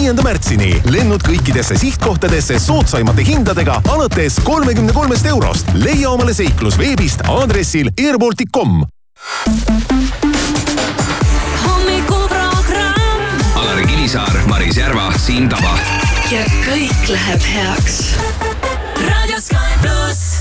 viienda märtsini. lennud kõikidesse sihtkohtadesse soodsaimate hindadega alates kolmekümne kolmest eurost. leia omale seiklus veebist aadressil airbaltic.com. hommikuprogramm. Alari Kivisaar, Maris Järva, Siim Taba. ja kõik läheb heaks. raadio Sky pluss.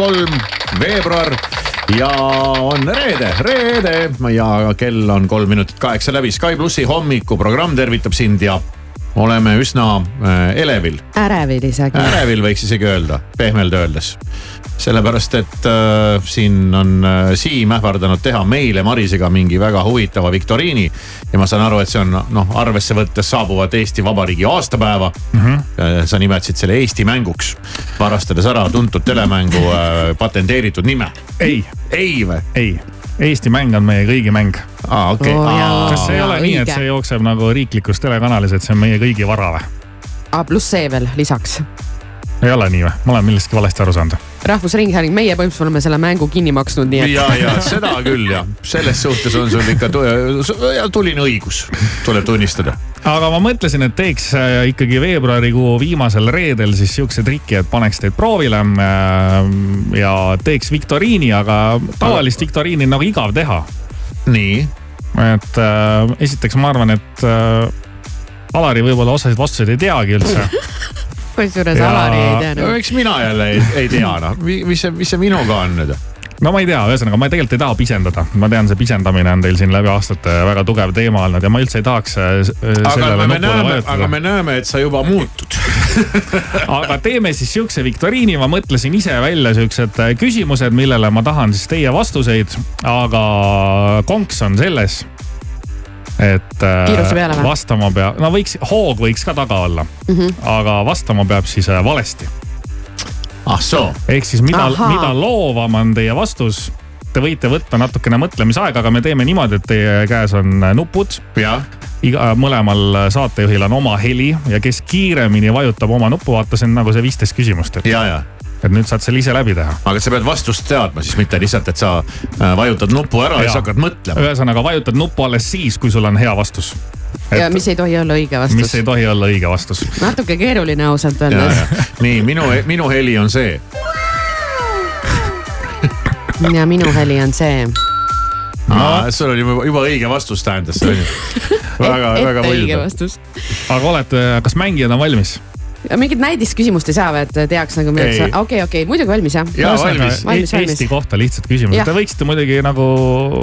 Kolm veebruar ja on reede, reede ja kell on kolm minutit kaheksa läbi. Sky plussi hommikuprogramm tervitab sind ja oleme üsna äh, elevil, ärevil isegi. ärevil võiks isegi öelda, pehmelt öeldes. sellepärast, et äh, siin on äh, Siim ähvardanud teha meile Marisega mingi väga huvitava viktoriini. ja ma saan aru, et see on noh arvesse võttes saabuvat Eesti Vabariigi aastapäeva mm. -hmm. sa nimetasid selle Eesti mänguks, varastades ära tuntud telemängu äh, patenteeritud nime. ei, ei või? ei, Eesti mäng on meie kõigi mäng. aa, okei jaa. kas see ei Aa, ole nii, et see jookseb nagu riiklikus telekanalis, et see on meie kõigi vara või? ah,. pluss see veel lisaks. Ei ole nii või? ma olen millestki valesti aru saanud. rahvusringhääling, meie põhimõtteliselt oleme selle mängu kinni maksnud, nii et. ja, ja seda küll jah, selles suhtes on sul ikka ja tuline õigus, tuleb tunnistada. aga ma mõtlesin, et teeks äh, ikkagi veebruarikuu viimasel reedel siis sihukese triki, et paneks teid proovile äh, ja teeks viktoriini, aga tavalist viktoriini on nagu igav teha. nii, et äh, esiteks ma arvan, et äh, Alari võib-olla osasid vastuseid ei teagi üldse. kusjuures Alari ei teadnud. eks mina jälle ei, ei tea noh, mis see, mis see minuga on nüüd. no ma ei tea, ühesõnaga ma tegelikult ei taha pisendada, ma tean, see pisendamine on teil siin läbi aastate väga tugev teema olnud ja ma üldse ei tahaks äh, äh, aga sellele me nupule näeme, vajutada aga me näeme, et sa juba muutud. aga teeme siis siukse viktoriini, ma mõtlesin ise välja siuksed äh, küsimused, millele ma tahan siis teie vastuseid, aga konks on selles, et äh, vastama peab, no võiks, hoog võiks ka taga olla. Mm, -hmm. aga vastama peab siis äh, valesti. ah soo, ehk siis mida, mida loovam on teie vastus, te võite võtta natukene mõtlemisaega, aga me teeme niimoodi, et teie käes on äh, nupud. Jah, iga, mõlemal saatejuhil on oma heli ja kes kiiremini vajutab oma nuppu, vaata, see on nagu see viisteist küsimust, et, ja, ja et nüüd saad selle ise läbi teha. aga sa pead vastust teadma siis, mitte lihtsalt, et sa äh, vajutad nupu ära ja, ja siis hakkad mõtlema. ühesõnaga vajutad nuppu alles siis, kui sul on hea vastus. ja mis ei tohi olla õige mis vastus ei. tohi olla õige vastus. natuke keeruline ausalt öeldes. nii minu, minu heli on see. ja minu heli on see. No. sul oli juba, juba õige vastus tähendas see on ju. väga, väga vastus. aga olete, kas mängijad on valmis? Mingit näidisküsimust ei saa või, et teaks nagu midagi, okei, okei, muidugi valmis jah. Jaa, valmis. Valmis, valmis. Eesti kohta lihtsad küsimused, te võiksite muidugi nagu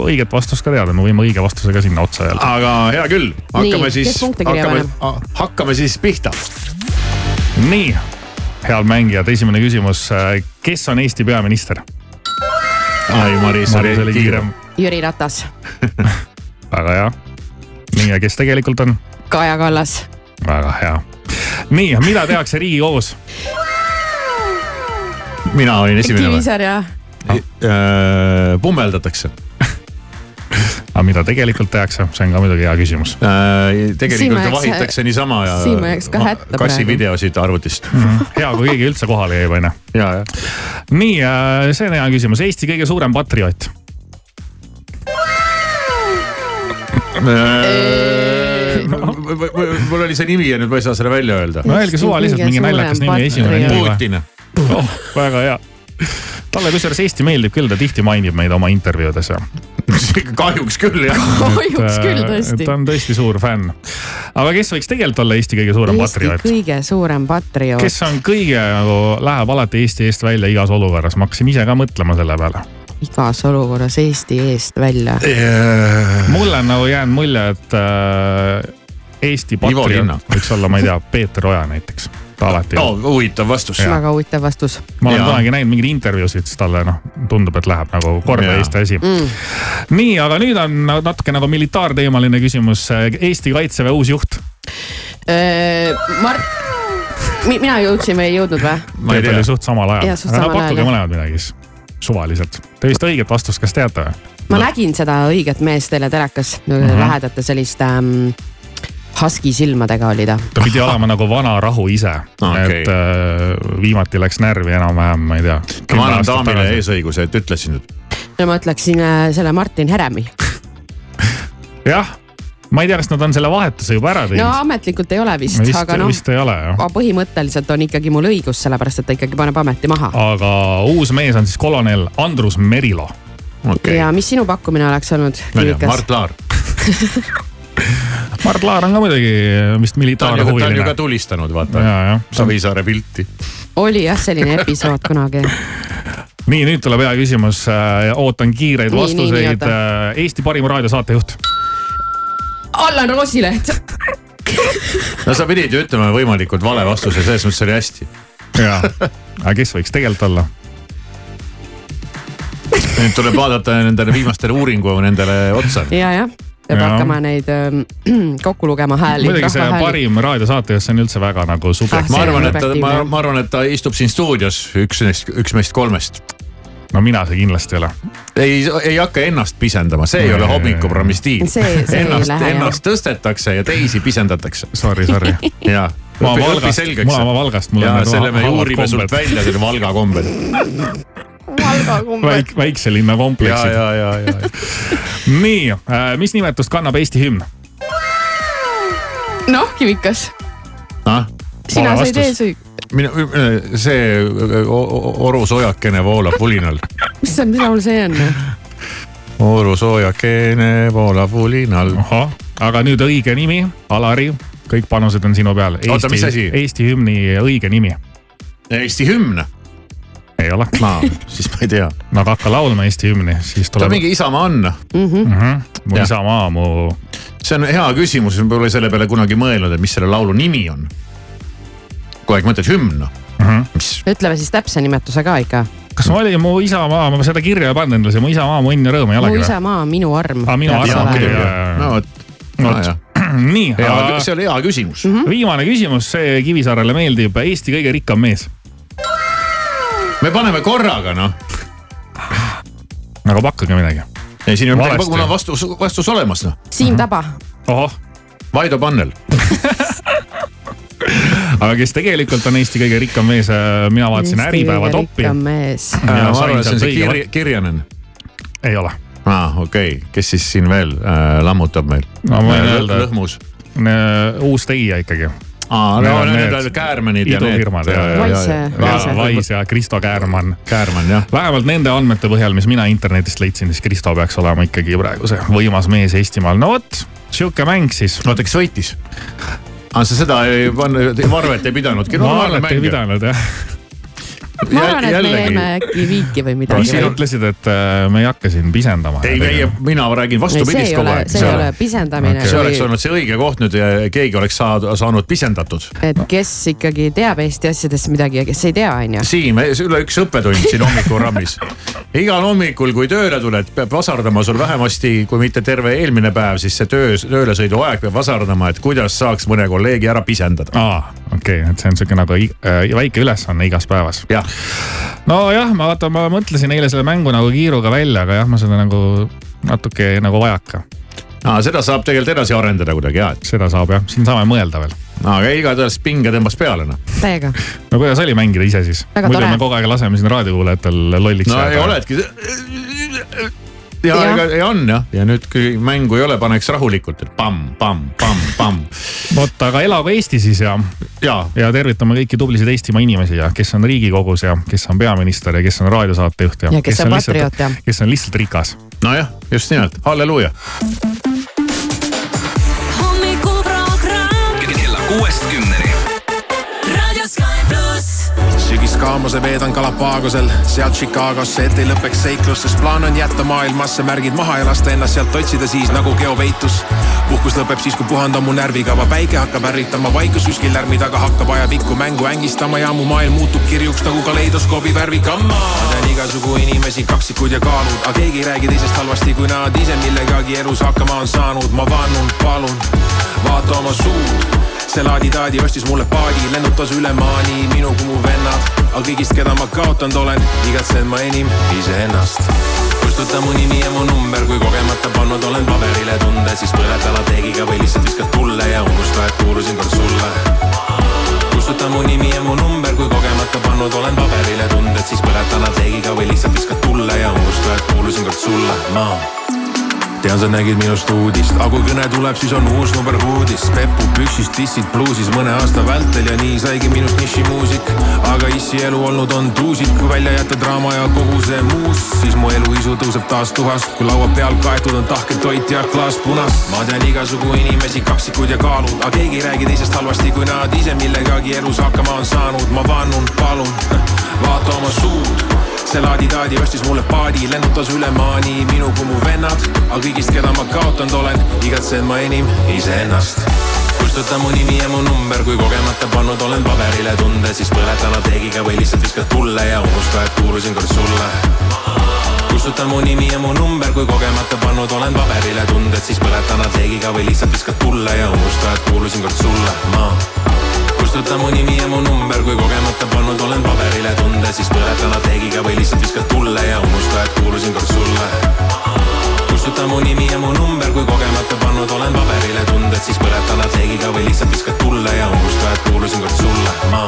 õiget vastust ka teada, me võime õige vastuse ka sinna otsa öelda. aga hea küll, hakkame Nii, siis hakkame, hakkame siis pihta. nii, head mängijad, esimene küsimus, kes on Eesti peaminister? ai, Maris Maris oli kiirem. Jüri Ratas, väga hea. nii ja kes tegelikult on? Kaja Kallas, väga hea. nii, mida tehakse Riigikogus? mina olin esimene või? Kivisäär ja pummeldatakse. aga mida tegelikult tehakse, see on ka muidugi hea küsimus. tegelikult Siin ma ju vahitakse niisama ja. siin ma jääks ka hätta kassi praegu. videosid arvutist. hea, kui keegi üldse kohale jäi, onju. ja, ja. nii, see on hea küsimus, Eesti kõige suurem patrioot. Mul oli see nimi ja nüüd ma ei saa seda välja öelda. no öelge suvaliselt mingi naljakas nimi, esimene nimi? Putin. oh, väga hea. talle kusjuures Eesti meeldib küll, ta tihti mainib meid oma intervjuudes ja. kahjuks küll jah. kahjuks küll tõesti ta. on tõesti suur fänn. aga kes võiks tegelikult olla Eesti kõige suurem Eesti patrioot? kõige suurem patrioot. kes on kõige nagu, läheb alati Eesti eest välja igas olukorras, ma hakkasin ise ka mõtlema selle peale. igas olukorras Eesti eest välja. mulle on nagu jäänud mulje, et äh, Eesti patrioot võiks olla, ma ei tea, Peeter Oja näiteks. ta alati no huvitav vastus. väga huvitav vastus ma olen kunagi näinud mingeid intervjuusid, siis talle noh, tundub, et läheb nagu korda Jaa. Eesti asi mm.. nii, aga nüüd on natuke nagu militaarteemaline küsimus. Eesti kaitseväe uus juht. Mart, mina jõudsin või ei jõudnud või? ma ei tea oli. suht samal ajal. No pakkuge mõlemad midagi siis, suvaliselt. Te vist õiget vastust, kas teate või? ma nägin seda õiget meest teile telekas mm. -hmm. lähedate selliste ähm, husky silmadega oli ta. ta pidi olema nagu vana rahu ise Okei. et äh, viimati läks närvi enam-vähem, ma ei tea. ma annan daamile eesõiguse, et ütlesin nüüd. no ma ütleksin äh, selle Martin Heremi. jah, ma ei tea, kas nad on selle vahetuse juba ära no teinud. ametlikult ei ole vist, vist, aga noh, vist ei ole jah. põhimõtteliselt on ikkagi mul õigus, sellepärast et ta ikkagi paneb ameti maha. aga uus mees on siis kolonel Andrus Merilo. okei ja, mis sinu pakkumine oleks olnud? Mart Laar. Mart Laar on ka muidugi vist ta on ju, ta on ju militaarhuviline ka. tulistanud, vaata. ja, jah. Savisaare pilti. oli jah, selline episood kunagi. nii, nüüd tuleb hea küsimus. ootan kiireid Nii, vastuseid oota.. Eesti parim raadiosaatejuht. Allan Roosileht. no sa pidid ju ütlema võimalikult vale vastuse, selles mõttes oli hästi. jaa, aga kes võiks tegelikult olla? nüüd tuleb vaadata nendele viimastele uuringu nendele otsa. ja, jah, peab Jaa. hakkama neid ähm, kokku lugema hääli. muidugi see parim raadiosaatejuht, see on üldse väga nagu Ah, subjektiivne ma see on arvan, et ta, ma, ma arvan, et ta istub siin stuudios, üks neist, üks meist kolmest. no mina see kindlasti ei ole. ei, ei hakka ennast pisendama, see ei ole hommikuprogrammi stiil. See- see ei ennast, ennast tõstetakse ja teisi pisendatakse. Sorry, sorry. ja, ma Valgast, on Valgast, mul ja on selle me halvad uurime sult välja, selle Valga kombed. väik-, väikse linna ja, kompleksid. ja, ja, ja. nii, mis nimetust kannab Eesti hümn? noh, Kivikas, ah, sina said eesõig-, minu, see o- o- orusoojakene voolab pulinal. mis see, mis laul see on? orusoojakene voolab pulinal. aga nüüd õige nimi, Alari, kõik panused on sinu peal. Oota, mis asi? Eesti hümni õige nimi. Eesti hümn. Ei ole. no siis ma ei tea. no aga hakka laulma Eesti hümni, siis ta tuleb mingi Isamaa on. mu Jah. isamaa, mu see on hea küsimus, ma pole selle peale kunagi mõelnud, et mis selle laulu nimi on. kogu aeg mõtled hümn noh. mis, ütleme siis täpse nimetuse ka ikka. kas ma olin mu isamaa, ma seda kirja ei pannud endale, see mu isamaa, mu õnn ja rõõm ei mu olegi või? isamaa, minu arm. Aa, minu arm, okei, no vot, No no vot. nii, hea, see oli hea küsimus. viimane küsimus, see Kivisaarele meeldib, Eesti kõige rikkam mees. Me paneme korraga noh. aga pakkuge midagi. ei, siin on midagi, Valesti. mul on vastus, vastus olemas noh. Siim Taba. ohoh, Vaido Pannel. aga kes tegelikult on Eesti kõige rikkam mees, mina vaatasin Äripäeva toppi. Ja ma arvan, et see on see Kirja, Kirjanen. ei ole. aa, okei okay., kes siis siin veel äh, lammutab meil? No ma võin öelda, et- lõhmus. uus tegija ikkagi. aa, no on need need on Käärmanid ja need. idufirmad ja- Wise- Wise. Vais ja Kristo Käärmann. Käärmann jah. vähemalt nende andmete põhjal, mis mina internetist leidsin, siis Kristo peaks olema ikkagi praegu see võimas mees Eestimaal. no vot, sihuke mäng siis. oota, kes võitis? aa, sa seda ei pannud, Varvet ei pidanudki. ma arvan, et ei pidanud jah. Ma arvan, et me jäime äkki viiki või midagi ise. ütlesid, et äh, me ei hakka siin pisendama. ei, meie, mina räägin vastupidist kogu ole, aeg. see ei ole pisendamine see oleks olnud see õige koht nüüd ja keegi oleks saad, saanud pisendatud. et kes ikkagi teab Eesti asjadest midagi ja kes ei tea, onju. Siim, üle üks õppetund siin hommikurammis. igal hommikul, kui tööle tuled, peab vasardama sul vähemasti, kui mitte terve eelmine päev, siis see töö, tööle aeg peab vasardama, et kuidas saaks mõne kolleegi ära pisendada. aa, okei okay,, et see on sihuke nagu äh, väike ülesanne igas päevas. jah, nojah, ma vaata, ma mõtlesin eile selle mängu nagu kiiruga välja, aga jah, ma seda nagu natuke nagu vajaka. seda saab tegelikult edasi arendada kuidagi ja, et seda saab jah, siin saame mõelda veel. aga igatahes pinge tõmbas peale noh. täiega. no kuidas oli mängida ise siis? Muidu me kogu aeg laseme siin raadiokuulajatel lolliks no ei. oledki. Ja ja, ja on jah, ja nüüd, kui mängu ei ole, paneks rahulikult, et pamm, pamm, pamm, pamm vot, aga elagu Eesti siis ja, ja ja tervitame kõiki tublisid Eestimaa inimesi ja kes on riigikogus ja kes on peaminister ja kes on raadiosaatejuht ja, Ja kes on patrioot ja- kes on lihtsalt rikas. nojah, just nimelt, halleluuja. Sügiskaamuse veedan Galapagosel, sealt Chicagosse, et ei lõpeks seiklus, sest plaan on jätta maailmasse märgid maha ja lasta ennast sealt otsida siis nagu geopeitus. puhkus lõpeb siis, kui puhandan mu närvikava, päike hakkab ärritama, vaikus kuskil lärmi taga hakkab ajapikku mängu ängistama ja mu maailm muutub kirjuks nagu kaleidoskoobi värvikamma. Igasugu inimesi, kaksikud ja kaalud, aga keegi ei räägi teisest halvasti, kui nad ise millegagi elus hakkama on saanud, ma vannun, palun, vaata oma suud see laadi-taadi ostis mulle paadi, lennutas üle maani minu kui mu vennad. aga kõigist, keda ma kaotanud olen, igatsen ma enim iseennast. kustuta mu nimi ja mu number, kui kogemata pannud olen paberile tunde, siis põleta lateegiga või lihtsalt viskad tulle ja unusta, et kuulusin kord sulle. Kustuta mu nimi ja mu number, kui kogemata pannud olen paberile tunded, siis põleta lateegiga või lihtsalt viskad tulle ja unusta, et kuulusin kord sulle, ma tean, sa nägid minust uudist, aga kui kõne tuleb, siis on uus number uudis. pepu püksis, dissid bluusis mõne aasta vältel ja nii saigi minust nišimuusik. Aga issi elu olnud on tuusik, kui välja jätta draama ja kogu see muus, siis mu eluisu tõuseb taas tuhast, kui laua peal kaetud on tahke toit ja klaas punast. ma tean igasugu inimesi, kaksikud ja kaalud, aga keegi ei räägi teisest halvasti, kui nad ise millegagi elus hakkama on saanud. ma vannun, palun, vaata oma suud see laadi-taadi ostis mulle paadi, lennutas üle maani minu kui mu vennad, aga kõigist, keda ma kaotanud olen, igatsen ma enim iseennast. Kustuta mu nimi ja mu number, kui kogemata pannud olen paberile tunde, siis põleta lateegiga või lihtsalt viskad tulle ja unusta, et kuulusin kord sulle. kustuta mu nimi ja mu number, kui kogemata pannud olen paberile tunded, siis põleta lateegiga või lihtsalt viskad tulle ja unusta, et kuulusin kord sulle, ma. Kustuta mu nimi ja mu number, kui kogemata pannud olen paberile tunde, siis põleta lateegiga või lihtsalt viskad tulle ja unusta, et kuulusin kord sulle. Kustuta mu nimi ja mu number, kui kogemata pannud olen paberile tunded, siis põleta lateegiga või lihtsalt viskad tulle ja unusta, et kuulusin kord sulle, ma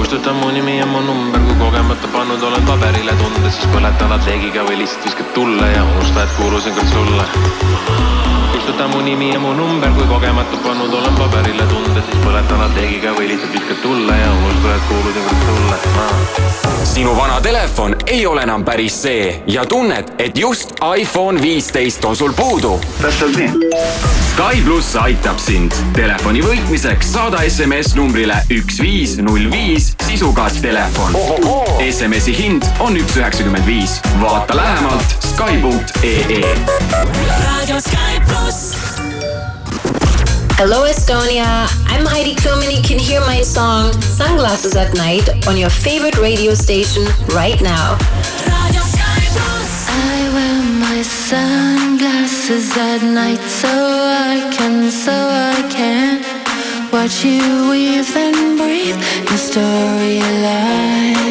kustuta mu nimi ja mu number, kui kogemata pannud olen paberile tunded, siis põleta lateegiga või lihtsalt viskad tulle ja unusta, et kuulusin kord sulle. Võta mu nimi ja mu number, kui kogemata pannud olen paberile tunde, siis põletan apteegiga või lihtsalt viskad tulle ja unusta, et kuulud ümber sulle ah.. sinu vana telefon ei ole enam päris see ja tunned, et just iPhone viisteist on sul puudu. täpselt nii. Sky pluss aitab sind telefoni võitmiseks saada SMS numbrile üks viis null viis sisuga telefon. SMS-i hind on üks üheksakümmend viis. vaata lähemalt Sky.ee. Radio Sky pluss. Hello, Estonia. I'm Heidi Klum, and you can hear my song Sunglasses at Night on your favorite radio station right now. I wear my sunglasses at night so I can, so I can watch you weave and breathe your storylines. I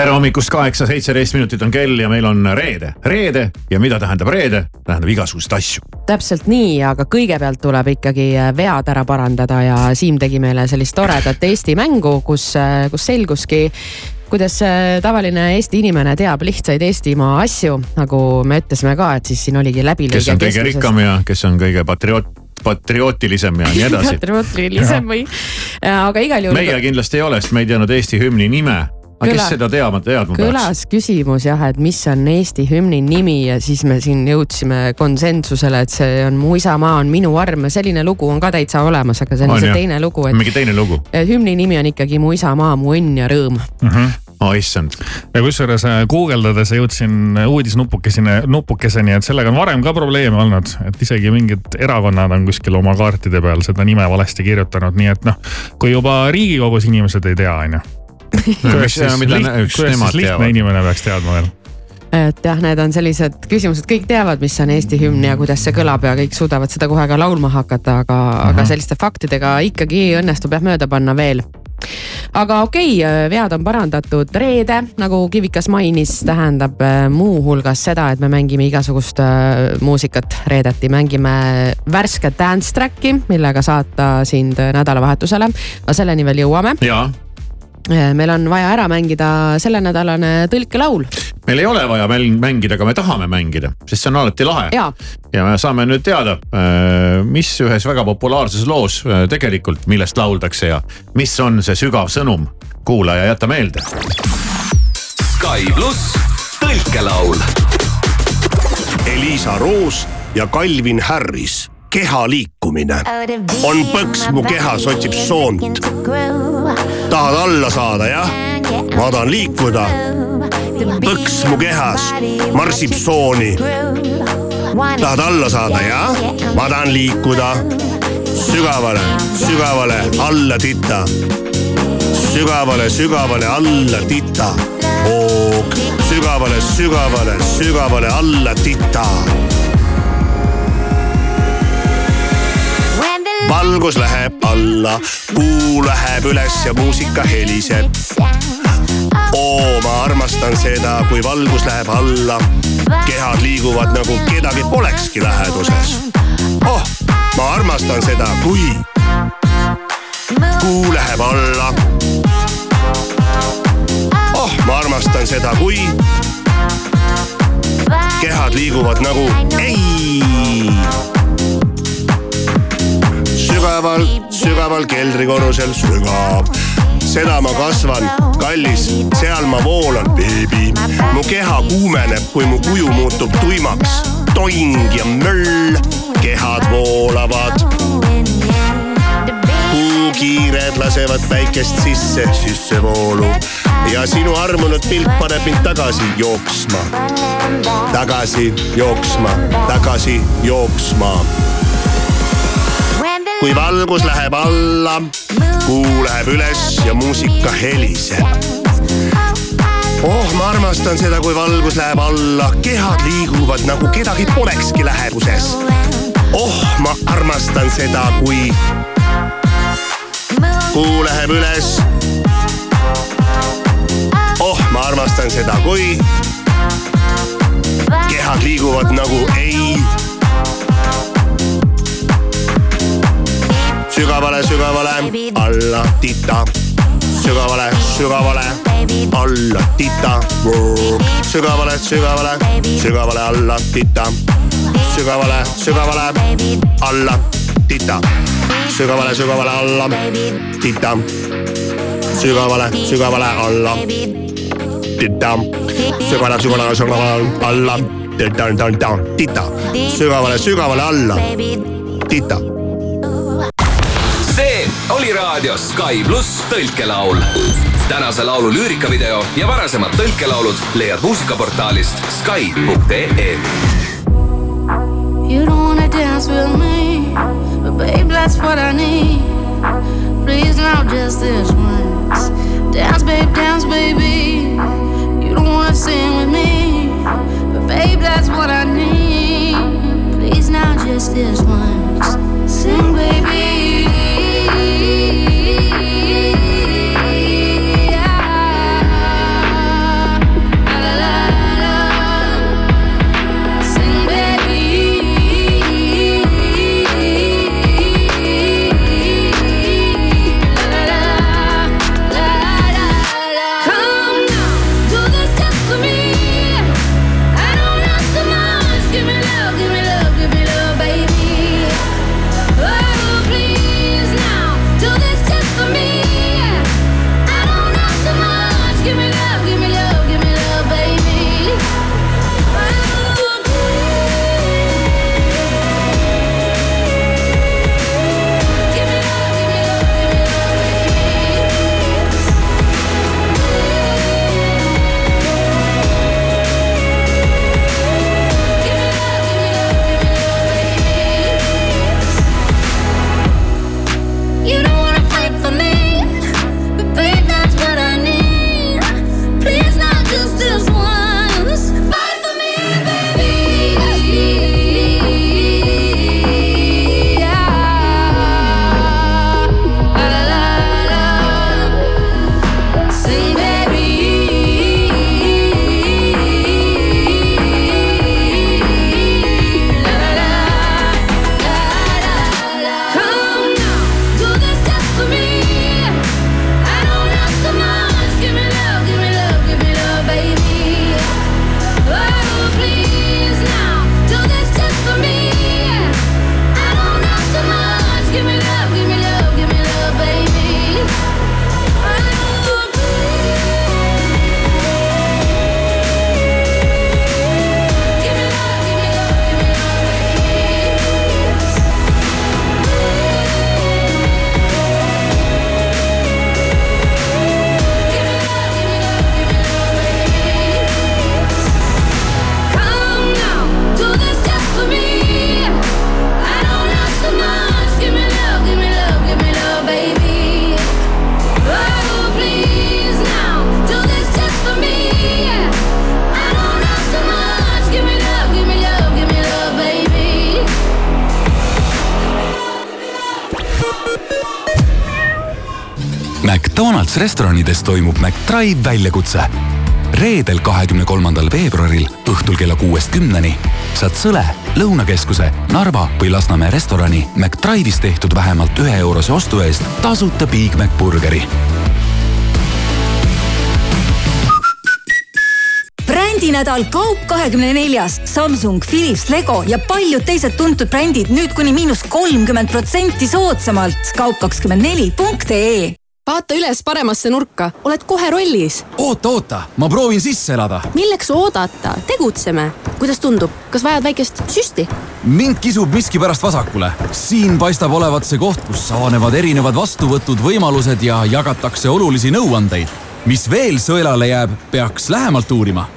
tere hommikust, kaheksa, seitseteist minutit on kell ja meil on reede. reede ja mida tähendab reede? tähendab igasuguseid asju. täpselt nii, aga kõigepealt tuleb ikkagi äh, vead ära parandada ja Siim tegi meile sellist toredat Eesti mängu, kus, kus selguski kuidas äh, tavaline Eesti inimene teab lihtsaid Eestimaa asju, nagu me ütlesime ka, et siis siin oligi läbilõige. kes on kõige rikkam ja kes on kõige patrioot, patriootilisem ja nii edasi. patriootilisem või, aga igal juhul. meie kindlasti ei ole, sest me ei teadnud Eesti hümni nime aga kes seda teab, teadma peaks? kõlas küsimus jah, et mis on Eesti hümni nimi ja siis me siin jõudsime konsensusele, et see on Mu isamaa on minu arm ja selline lugu on ka täitsa olemas, aga see on, on see teine lugu. mingi teine lugu. hümni nimi on ikkagi Mu isamaa, mu õnn ja rõõm mm. -hmm oh issand. ja kusjuures guugeldades jõudsin uudisnupukeseni, nupukeseni, et sellega on varem ka probleeme olnud, et isegi mingid erakonnad on kuskil oma kaartide peal seda nime valesti kirjutanud, nii et noh, kui juba riigikogus inimesed ei tea, on ju kuidas siis, lihtne inimene peaks teadma veel? et jah, need on sellised küsimused, kõik teavad, mis on Eesti hümn ja kuidas see kõlab ja kõik suudavad seda kohe ka laulma hakata, aga uh, -huh. aga selliste faktidega ikkagi õnnestub jah mööda panna veel aga okei okay,, vead on parandatud, reede, nagu Kivikas mainis, tähendab muuhulgas seda, et me mängime igasugust äh, muusikat reedeti, mängime värsket dance track'i, millega saata sind nädalavahetusele, aga selleni veel jõuame. jaa meil on vaja ära mängida sellenädalane tõlkelaul. meil ei ole vaja mängida, aga me tahame mängida, sest see on alati lahe. ja me saame nüüd teada, mis ühes väga populaarses loos tegelikult, millest lauldakse ja mis on see sügav sõnum. kuulaja, jäta meelde. Sky pluss tõlk tõlkelaul. Elisa Roos ja Calvin Harris, keha liikumine. on põks mu kehas, otsib soont. tahad alla saada, jah? ma tahan liikuda. põks mu kehas marsib sooni. tahad alla saada, jah? ma tahan liikuda. sügavale, sügavale alla tita. sügavale, sügavale alla tita. hoog, sügavale, sügavale, sügavale alla tita valgus läheb alla, kuu läheb üles ja muusika heliseb. oo, ma armastan seda, kui valgus läheb alla, kehad liiguvad nagu kedagi polekski läheduses. oh, ma armastan seda, kui kuu läheb alla. oh, ma armastan seda, kui kehad liiguvad nagu ei sügaval, sügaval keldrikorrusel sügav. seda ma kasvan, kallis, seal ma voolan, beebi. mu keha kuumeneb, kui mu kuju muutub tuimaks. toing ja möll, kehad voolavad. puukiired lasevad päikest sisse, sissevoolu ja sinu armunud pilk paneb mind tagasi jooksma. tagasi jooksma, tagasi jooksma kui valgus läheb alla, kuu läheb üles ja muusika heliseb. oh, ma armastan seda, kui valgus läheb alla, kehad liiguvad nagu kedagi polekski läheduses. oh, ma armastan seda, kui kuu läheb üles. oh, ma armastan seda, kui kehad liiguvad nagu ei sügavale, sügavale alla tita, sügavale, sügavale alla tita, sügavale, sügavale, sügavale alla tita, sügavale, sügavale alla tita, sügavale, sügavale alla tita, sügavale, sügavale alla tita, sügavale, sügavale, sügavale alla tita, tita, sügavale, sügavale alla tita oli raadios Sky pluss tõlkelaul. tänase laulu lüürikavideo ja varasemad tõlkelaulud leiad muusikaportaalist Sky.ee. You don't wanna dance with me, but babe, that's what I need. Please now, just this once. Dance, babe, dance, baby. You don't wanna sing with me, but babe, that's what I need. Please now, just this once. Sing, baby. McDonalds restoranides toimub McDrive väljakutse. reedel, kahekümne kolmandal veebruaril õhtul kella kuuest kümneni saad Sõle, Lõunakeskuse, Narva või Lasnamäe restorani McDrive'is tehtud vähemalt ühe eurose ostu eest tasuta Big Mac burgeri brändinädal Kaup kahekümne neljas, Samsung, Philips, Lego ja paljud teised tuntud brändid nüüd kuni miinus kolmkümmend protsenti soodsamalt. kaup kakskümmend neli punkt ee vaata üles paremasse nurka, oled kohe rollis. oota, oota, ma proovin sisse elada. milleks oodata, tegutseme. kuidas tundub, kas vajad väikest süsti? mind kisub miskipärast vasakule. siin paistab olevat see koht, kus avanevad erinevad vastuvõtud, võimalused ja jagatakse olulisi nõuandeid. mis veel sõelale jääb, peaks lähemalt uurima.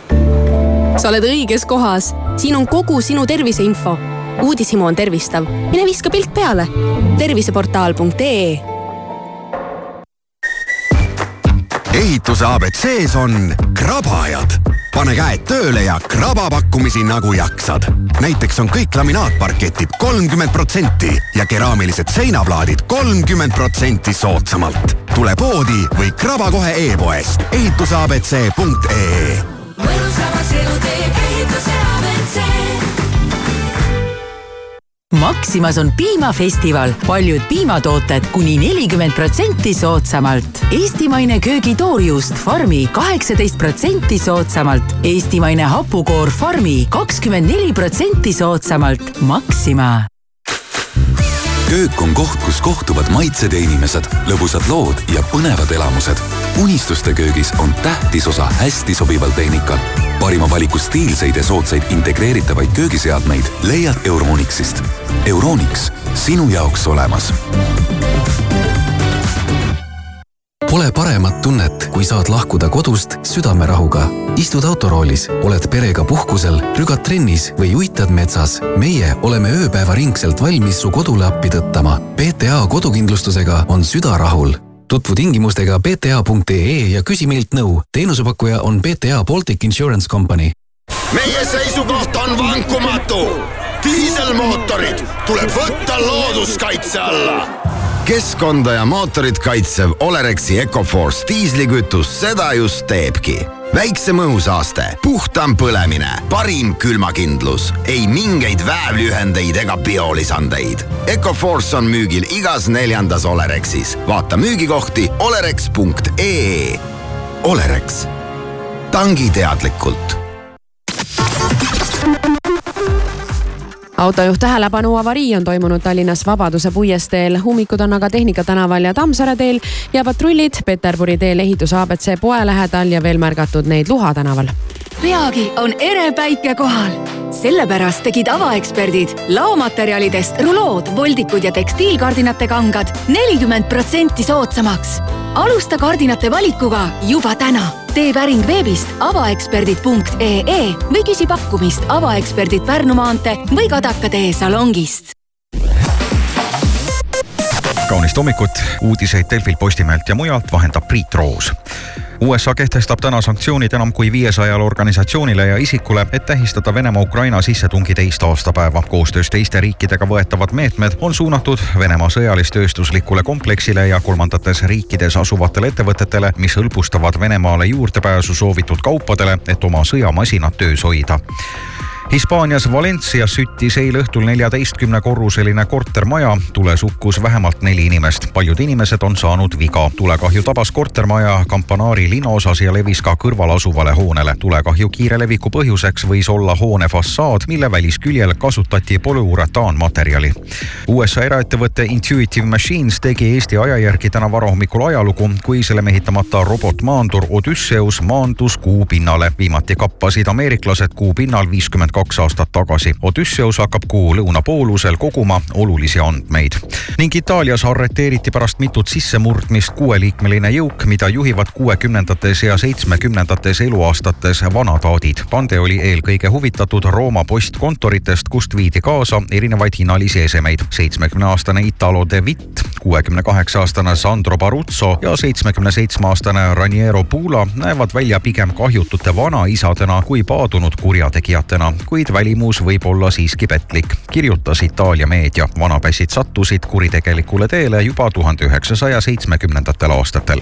sa oled õiges kohas, siin on kogu sinu terviseinfo. uudishimu on tervistav, mine viska pilk peale. terviseportaal.ee ehituse abc-s on krabajad. pane käed tööle ja kraba pakkumisi nagu jaksad. näiteks on kõik laminaatparketid kolmkümmend protsenti ja keraamilised seinaplaadid kolmkümmend protsenti soodsamalt. tule poodi või kraba kohe e-poest ehituseabc.ee. mõnusamaks Maximas on piimafestival, paljud piimatooted kuni nelikümmend protsenti soodsamalt. eestimaine köögitoorjuust Farmi kaheksateist protsenti soodsamalt. eestimaine hapukoor Farmi kakskümmend neli protsenti soodsamalt. Maxima köök on koht, kus kohtuvad maitsed ja inimesed, lõbusad lood ja põnevad elamused. unistuste köögis on tähtis osa hästi sobival tehnikal. Parima valiku stiilseid ja soodsaid integreeritavaid köögiseadmeid leiad Euronixist. Euronix, sinu jaoks olemas Pole paremat tunnet, kui saad lahkuda kodust südamerahuga. istud autoroolis, oled perega puhkusel, rügad trennis või uitad metsas. meie oleme ööpäevaringselt valmis su kodule appi tõttama. PTA kodukindlustusega on süda rahul. Tutvu tingimustega pta.ee ja küsi meilt nõu. teenusepakkuja on PTA Baltic Insurance Company. meie seisukoht on vankumatu. diiselmootorid tuleb võtta looduskaitse alla keskkonda ja mootorit kaitsev Olerexi Ecoforce diislikütus seda just teebki. Väiksem õhusaaste, puhtam põlemine, parim külmakindlus, ei mingeid väävliühendeid ega biolisandeid. Ecoforce on müügil igas neljandas Olerexis. vaata müügikohti olerex.ee. Olerex, tangi teadlikult autojuht tähelepanu, avarii on toimunud Tallinnas Vabaduse puiesteel, ummikud on aga Tehnika tänaval ja Tammsaare teel ja patrullid Peterburi teel ehituse abc poe lähedal ja veel märgatud neid Luha tänaval. peagi on ere päike kohal. sellepärast tegid avaeksperdid laomaterjalidest rulood, voldikud ja tekstiilkardinate kangad nelikümmend protsenti soodsamaks. alusta kardinate valikuga juba täna. Tee päring veebist avaeksperdid.ee või küsi pakkumist avaeksperdid Pärnu maantee või Kadaka tee salongist kaunist hommikut, uudiseid Delfilt, Postimehelt ja mujalt vahendab Priit Roos. USA kehtestab täna sanktsioonid enam kui viiesajale organisatsioonile ja isikule, et tähistada Venemaa-Ukraina sissetungi teist aastapäeva. koostöös teiste riikidega võetavad meetmed on suunatud Venemaa sõjalis-tööstuslikule kompleksile ja kolmandates riikides asuvatele ettevõtetele, mis hõlbustavad Venemaale juurdepääsu soovitud kaupadele, et oma sõjamasinat töös hoida Hispaanias Valencias süttis eile õhtul neljateistkümne korruseline kortermaja. tules hukkus vähemalt neli inimest. paljud inimesed on saanud viga. tulekahju tabas kortermaja Campanaari linnaosas ja levis ka kõrval asuvale hoonele. tulekahju kiire leviku põhjuseks võis olla hoone fassaad, mille välisküljel kasutati polüuretaanmaterjali. USA eraettevõte Intuitive Machines tegi Eesti aja järgi täna varahommikul ajalugu, kui selle mehitamata robotmaandur Odysseus maandus kuu pinnale. viimati kappasid ameeriklased kuu pinnal viiskümmend kaks aastat tagasi. Odysseus hakkab kuu lõunapoolusel koguma olulisi andmeid. ning Itaalias arreteeriti pärast mitut sissemurdmist kuueliikmeline jõuk, mida juhivad kuuekümnendates ja seitsmekümnendates eluaastates vanataadid. pande oli eelkõige huvitatud Rooma postkontoritest, kust viidi kaasa erinevaid hinnalisi esemeid. seitsmekümne aastane Italo De Witt, kuuekümne kaheksa aastane Sandro Baruzzo ja seitsmekümne seitsme aastane Raniero Pula näevad välja pigem kahjutute vanaisadena kui paadunud kurjategijatena kuid välimus võib olla siiski petlik, kirjutas Itaalia meedia. vanapässid sattusid kuritegelikule teele juba tuhande üheksasaja seitsmekümnendatel aastatel.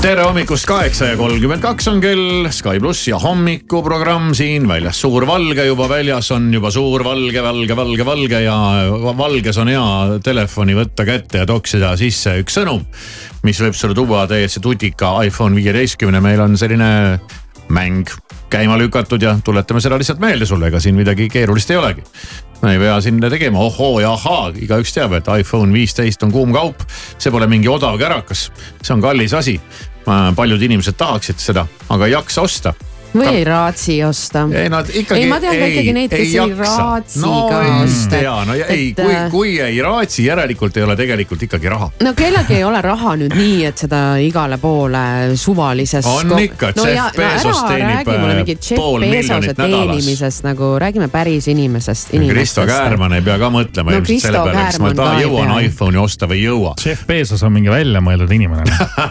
Tere hommikust, kaheksa ja kolmkümmend kaks on kell, Sky pluss ja hommikuprogramm siin väljas, suur valge juba väljas on juba suur valge, valge, valge, valge ja valges on hea telefoni võtta kätte ja toksida sisse üks sõnum. mis võib sulle tuua täiesti tutika iPhone viieteistkümne, meil on selline mäng käima lükatud ja tuletame seda lihtsalt meelde sulle, ega siin midagi keerulist ei olegi me ei pea siin tegema ohoo ja ahaa, igaüks teab, et iPhone viisteist on kuum kaup. see pole mingi odav kärakas, see on kallis asi. Paljud inimesed tahaksid seda, aga ei jaksa osta või ei raatsi osta. ei nad ikkagi. ei, ma tean ka ikkagi neid, kes ei, ei raatsi no, osta. tea, no ja, ei, kui, äh, kui ei raatsi, järelikult ei ole tegelikult ikkagi raha. no kellelgi ei ole raha nüüd nii, et seda igale poole suvalises. On ikka, Jeff Bezos teenib, räägi äh, pool miljonit nädalas. teenimisest nagu, räägime päris inimesest. Kristo Käärmann ei pea ka mõtlema No ilmselt selle peale, kas ma ta jõuan iPhone'i osta või ei jõua. Jeff Bezos on mingi väljamõeldud inimene.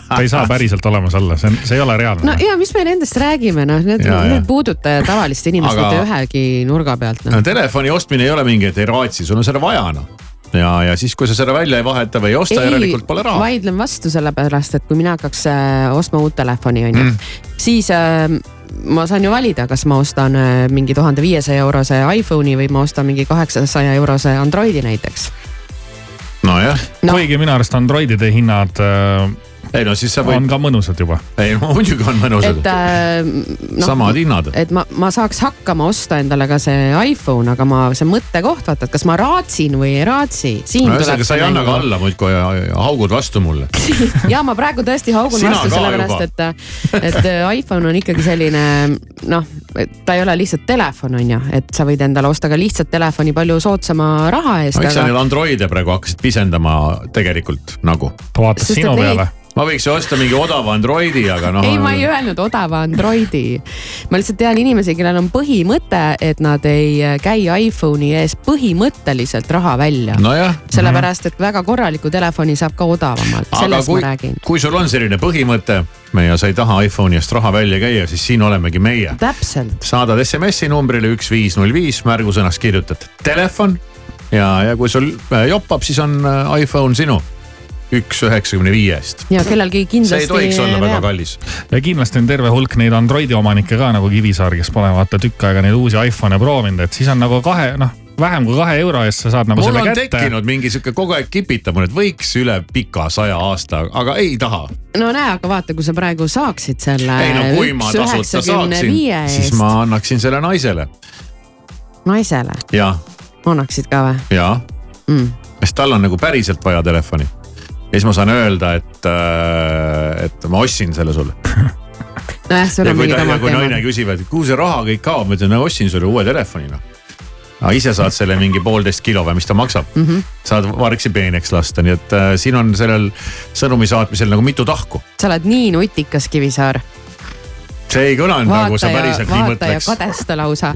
ta ei saa päriselt olemas olla, see on, see ei ole reaalne no. ja mis me nendest räägime, noh, need, Ja, ja. need puudutavad tavalist inimest Aga- mitte ühegi nurga pealt no no.. telefoni ostmine ei ole mingi, et ei raatsi, sul on seda vaja noh. ja, ja siis, kui sa seda välja ei vaheta või ei osta, järelikult pole raha. vaidlen vastu sellepärast, et kui mina hakkaks äh, ostma uut telefoni, onju Mm., siis äh, ma saan ju valida, kas ma ostan äh, mingi tuhande viiesaja eurose iPhone'i või ma ostan mingi kaheksasaja eurose Androidi näiteks. nojah No. kuigi minu arust Androidide hinnad äh, ei no siis sa võid... on ka mõnusad juba. ei no muidugi on mõnusad et. äh, no, Samad hinnad. et ma, ma saaks hakkama osta endale ka see iPhone, aga ma, see mõttekoht, vaata, et kas ma raatsin või ei raatsi. no ühesõnaga, sa ei anna ka alla muudkui ja ja haugud vastu mulle. ja ma praegu tõesti haugun Sina vastu, sellepärast et, et äh, iPhone on ikkagi selline noh, ta ei ole lihtsalt telefon, on ju, et sa võid endale osta ka lihtsalt telefoni palju soodsama raha eest. miks sa neid Androide praegu hakkasid pisendama tegelikult nagu? ta vaatas sinu peale. Ma võiks ju osta mingi odava Androidi, aga noh. ei, ma ei öelnud odava Androidi. ma lihtsalt tean inimesi, kellel on põhimõte, et nad ei käi iPhone'i ees põhimõtteliselt raha välja. nojah. sellepärast, et väga korraliku telefoni saab ka odavamalt, sellest kui ma räägin. kui sul on selline põhimõte ja sa ei taha iPhone'i eest raha välja käia, siis siin olemegi meie. täpselt. saadad SMS-i numbrile üks viis null viis, märgusõnas kirjutad telefon ja, ja kui sul äh, joppab, siis on äh, iPhone sinu üks üheksakümne viie eest. ja kellelgi kindlasti. see ei tohiks olla väga kallis. ja kindlasti on terve hulk neid Androidi omanikke ka nagu Kivisaar, kes pole vaata tükk aega neid uusi iPhone'e proovinud, et siis on nagu kahe, noh vähem kui kahe euro eest sa saad nagu mul selle on kätte. tekkinud mingi sihuke kogu aeg kipitab mul, et võiks üle pika saja aasta, aga ei taha. no näe, aga vaata, kui sa praegu saaksid selle ei no kui ma tasuta saaksin siis ma annaksin selle naisele naisele, ja, annaksid ka või ja mm.? sest tal on nagu päriselt vaja telefoni. Ja siis ma saan öelda, et, et ma ostsin selle sulle. nojah, sul on ta, ja omad kui naine küsib, et kuhu see raha kõik kaob, ma ütlen, no ostsin sulle uue telefoni noh. aga ise saad selle mingi poolteist kilo või mis ta maksab mm. -hmm. saad vargsi peeneks lasta, nii et äh, siin on sellel sõnumi saatmisel nagu mitu tahku. sa oled nii nutikas, Kivisaar. See ei kõlanud nagu sa päriselt nii mõtleks. kadesta lausa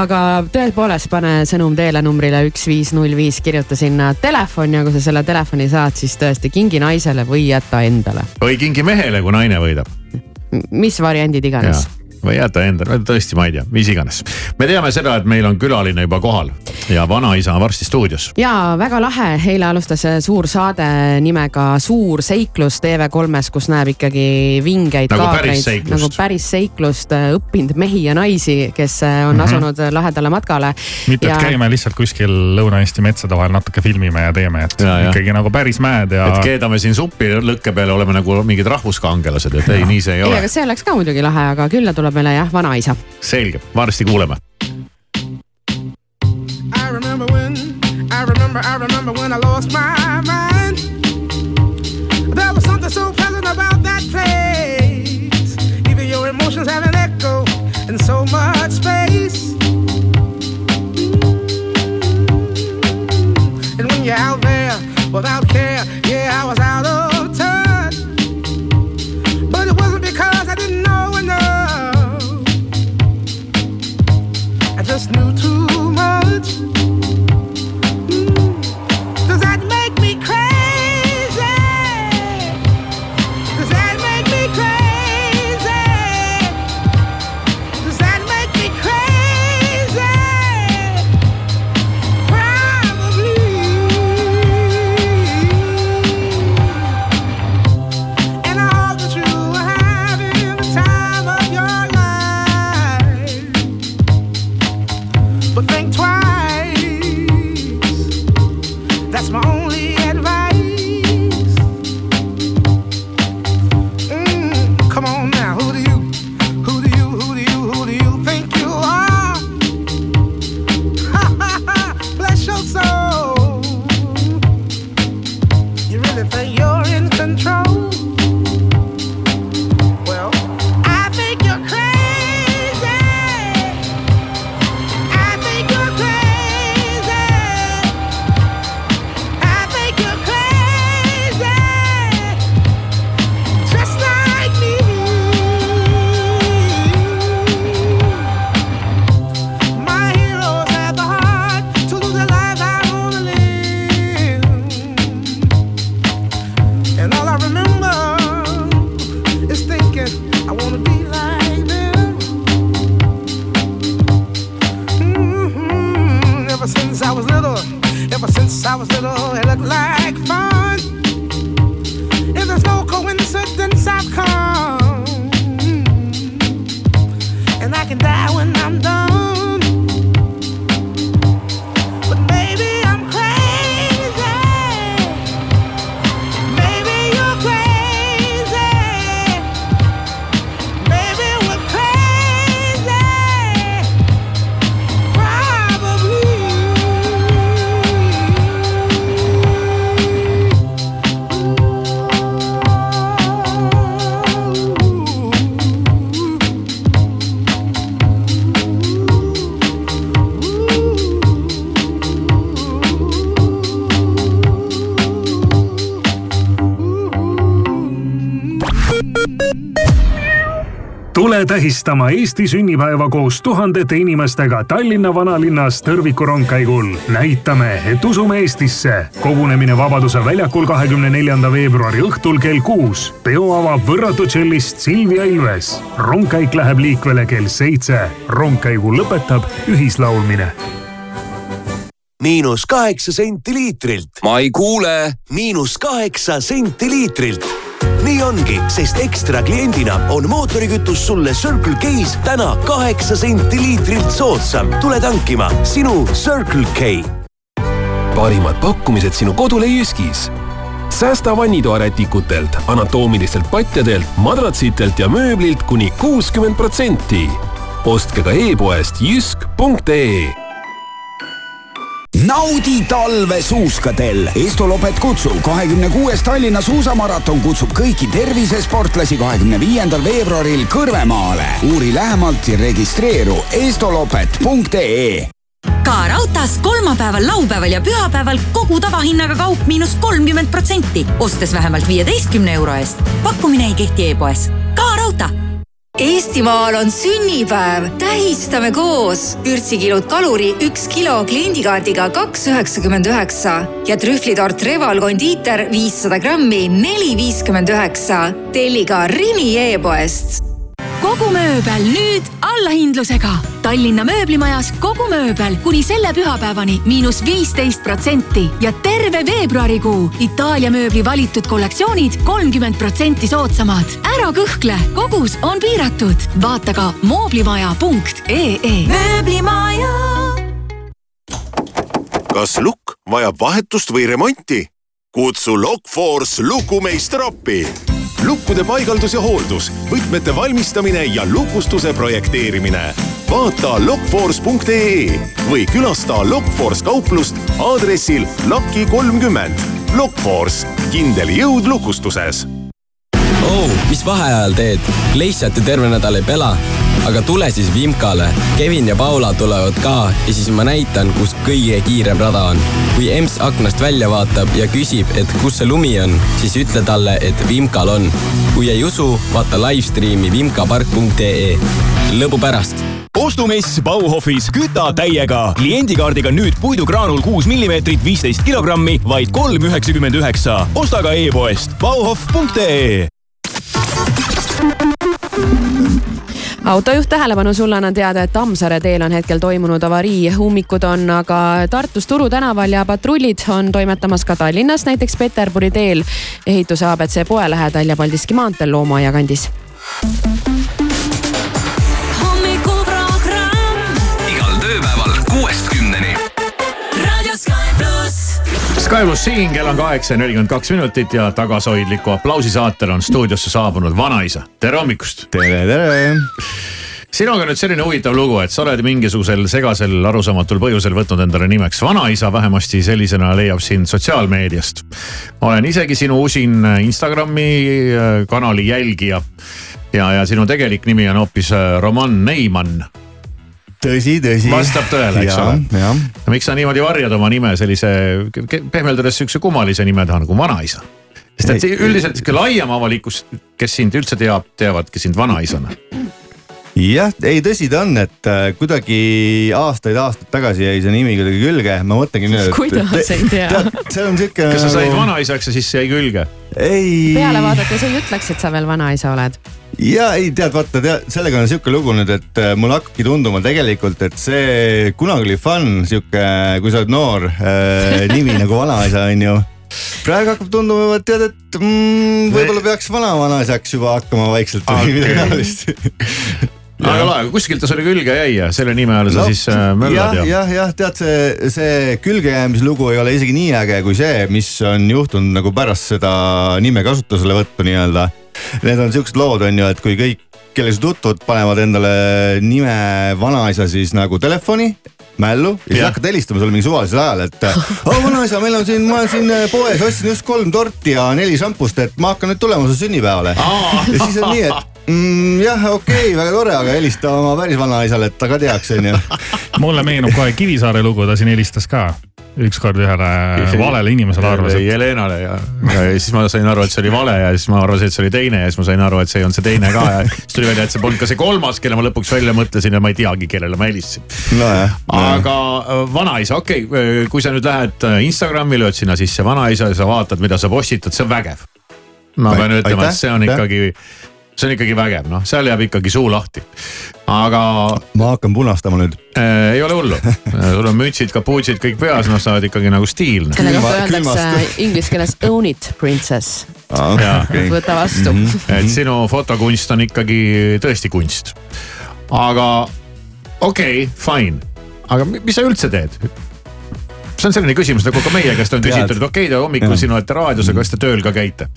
aga tõepoolest, pane sõnum teele numbrile üks viis null viis, kirjuta sinna telefon ja kui sa selle telefoni saad, siis tõesti kingi naisele või jäta endale. või kingi mehele, kui naine võidab. mis variandid iganes. Või jäta endale, tõesti, ma ei tea, mis iganes. me teame seda, et meil on külaline juba kohal ja vanaisa on varsti stuudios. ja väga lahe, eile alustas suur saade nimega Suur seiklus TV3-s, kus näeb ikkagi vingeid Nagu päris kaadreid, nagu päris seiklust, õppinud mehi ja naisi, kes äh, on Mhm. asunud lahedale matkale. mitte, et käime lihtsalt kuskil Lõuna-Eesti metsade vahel natuke filmime ja teeme, et Ja, ja. ikkagi nagu päris mäed ja et. keedame siin suppi lõkke peale, oleme nagu mingid rahvuskangelased, et ei, nii see ei ei, ole aga. see oleks ka muidugi lahe, aga külla tuleb meile jah, vanaisa. selge, varsti kuuleme. I remember when, I remember, I remember when I lost my mind. There was something so pleasant about that place. Even your emotions have an echo in so much space. And when you're out there without care, just knew too much. Tule tähistama Eesti sünnipäeva koos tuhandete inimestega Tallinna vanalinnas Tõrviku rongkäigul. näitame, et usume Eestisse. kogunemine Vabaduse väljakul kahekümne neljanda veebruari õhtul kell kuus. peo avab võrratu tšellist Silvia Ilves. rongkäik läheb liikvele kell seitse. rongkäigu lõpetab ühislaulmine miinus kaheksa senti liitrilt. ma ei kuule. miinus kaheksa senti liitrilt. Nii ongi, sest ekstra kliendina on mootorikütus sulle Circle K-s täna kaheksa senti liitrilt soodsam. tule tankima sinu Circle K. parimad pakkumised sinu kodule Jyskis säästa vannitoarätikutelt, anatoomilistelt patjadelt, madratsitelt ja mööblilt kuni kuuskümmend protsenti. ostke ka e-poest jysk.ee naudi talve suuskadel. Estolopet kutsub kahekümne kuues Tallinna suusamaraton kutsub kõiki tervisesportlasi kahekümne viiendal veebruaril Kõrvemaale. uuri lähemalt ja registreeru estolopet.ee ka raudtees kolmapäeval, laupäeval ja pühapäeval kogu tavahinnaga kaup miinus kolmkümmend protsenti, ostes vähemalt viieteistkümne euro eest. pakkumine ei kehti e-poes. ka raudtee Eestimaal on sünnipäev, tähistame koos. vürtsikilud kaluri üks kilo kliendikaardiga kaks üheksakümmend üheksa ja trühvlitort Reval kondiiter viissada grammi neli viiskümmend üheksa. telli ka Rimi e-poest kogu mööbel nüüd allahindlusega. Tallinna mööblimajas kogu mööbel kuni selle pühapäevani miinus viisteist protsenti ja terve veebruarikuu Itaalia mööbli valitud kollektsioonid kolmkümmend protsenti soodsamad. ära kõhkle, kogus on piiratud. vaata ka mooblimaja.ee. mööblimaja. kas lukk vajab vahetust või remonti? kutsu Lockforce lukumeister appi lukkude paigaldus ja hooldus, võtmete valmistamine ja lukustuse projekteerimine. vaata lockforce.ee või külasta Lockforce kauplust aadressil Laki kolmkümmend. Lockforce, kindel jõud lukustuses oh,. mis vaheajal teed? lihtsalt ju terve nädal ei pela aga tule siis Vimkale. Kevin ja Paula tulevad ka ja siis ma näitan, kus kõige kiirem rada on. kui emps aknast välja vaatab ja küsib, et kus see lumi on, siis ütle talle, et Vimkal on. kui ei usu, vaata live-stream'i vimkapark.ee. lõbu pärast ostumess Bauhofis küta täiega. kliendikaardiga nüüd puidukraanul kuus millimeetrit, viisteist kilogrammi, vaid kolm üheksakümmend üheksa. osta ka e-poest bauhof.ee autojuht tähelepanu, sulle annan teada, et Tammsaare teel on hetkel toimunud avarii, ummikud on aga Tartus Turu tänaval ja patrullid on toimetamas ka Tallinnas, näiteks Peterburi teel, ehituse abc poe lähedal ja Paldiski maanteel Loomaia kandis. Sky pluss siin, kell on kaheksa ja nelikümmend kaks minutit ja tagasihoidliku aplausi saatel on stuudiosse saabunud vanaisa. tere hommikust. tere, tere. sinuga nüüd selline huvitav lugu, et sa oled mingisugusel segasel arusaamatul põhjusel võtnud endale nimeks vanaisa, vähemasti sellisena leiab sind sotsiaalmeediast. olen isegi sinu usin Instagrami äh, kanali jälgija ja, ja sinu tegelik nimi on hoopis äh, Roman Neiman tõsi, tõsi. vastab tõele, eks ja, ole. miks sa niimoodi varjad oma nime sellise pehmelt öeldes sihukese kummalise nime taha nagu vanaisa? sest et üldiselt sihuke laiem avalikkus, kes sind üldse teab, teavadki sind vanaisana. jah, ei tõsi ta on, et äh, kuidagi aastaid-aastaid tagasi jäi see nimi kuidagi külge, ma mõtlengi nüüd. kuidas ei tea? see on sihuke. kas sa said nagu- vanaisaks ja siis see jäi külge? ei. peale vaadates ei ütleks, et sa veel vanaisa oled ja ei tead, vaata tead, sellega on sihuke lugu nüüd, et äh, mulle hakkabki tunduma tegelikult, et see kunagi oli fun, sihuke, kui sa oled noor äh, nimi nagu vanaisa on ju. praegu hakkab tunduma, et tead, et mm, võib-olla peaks vana-vanaisaks juba hakkama vaikselt või okay. midagi taolist aga lahe, kuskilt ta sulle külge jäi ja selle nime all sa no, siis äh, möllad ja. jah, jah, tead see, see külgejäämise lugu ei ole isegi nii äge kui see, mis on juhtunud nagu pärast seda nime kasutuselevõttu nii-öelda Need on siuksed lood, on ju, et kui kõik, kelle su tutvud panevad endale nime vanaisa siis nagu telefoni mällu ja siis hakkad helistama sulle mingi suvalisel ajal, et oh vanaisa, meil on siin, ma olen siin äh, poes, ostsin just kolm torti ja neli šampust, et ma hakkan nüüd tulema su sünnipäevale. ja siis on nii, et mm, jah, okei okay,, väga tore, aga helista oma päris vanaisale, et ta ka teaks, onju. mulle meenub kohe Kivisaare lugu, ta siin helistas ka ükskord ühele valele inimesele arvas, et. Jelenale ja, ja siis ma sain aru, et see oli vale ja siis ma arvasin, et see oli teine ja siis ma sain aru, et see ei olnud see teine ka ja siis tuli välja, et see polnud ka see kolmas, kelle ma lõpuks välja mõtlesin ja ma ei teagi, kellele ma helistasin no. aga äh, vanaisa, okei okay,, kui sa nüüd lähed äh, Instagrami, lööd sinna sisse vanaisa ja sa vaatad, mida sa postitad, see on vägev. ma pean ütlema, et see on ikkagi see on ikkagi vägev, noh, seal jääb ikkagi suu lahti. aga. ma hakkan punastama nüüd äh,. ei ole hullu sul on mütsid, kapuutsid kõik peas, noh, sa oled ikkagi nagu stiilne. selle kohta öeldakse inglise keeles own it princess ah,. Okay. võta vastu mm. -hmm. et sinu fotokunst on ikkagi tõesti kunst. aga okei okay,, fine, aga mis sa üldse teed? see on selline küsimus nagu ka meie käest on küsitud, et okei okay,, te hommikul siin olete raadios, aga kas te tööl ka käite?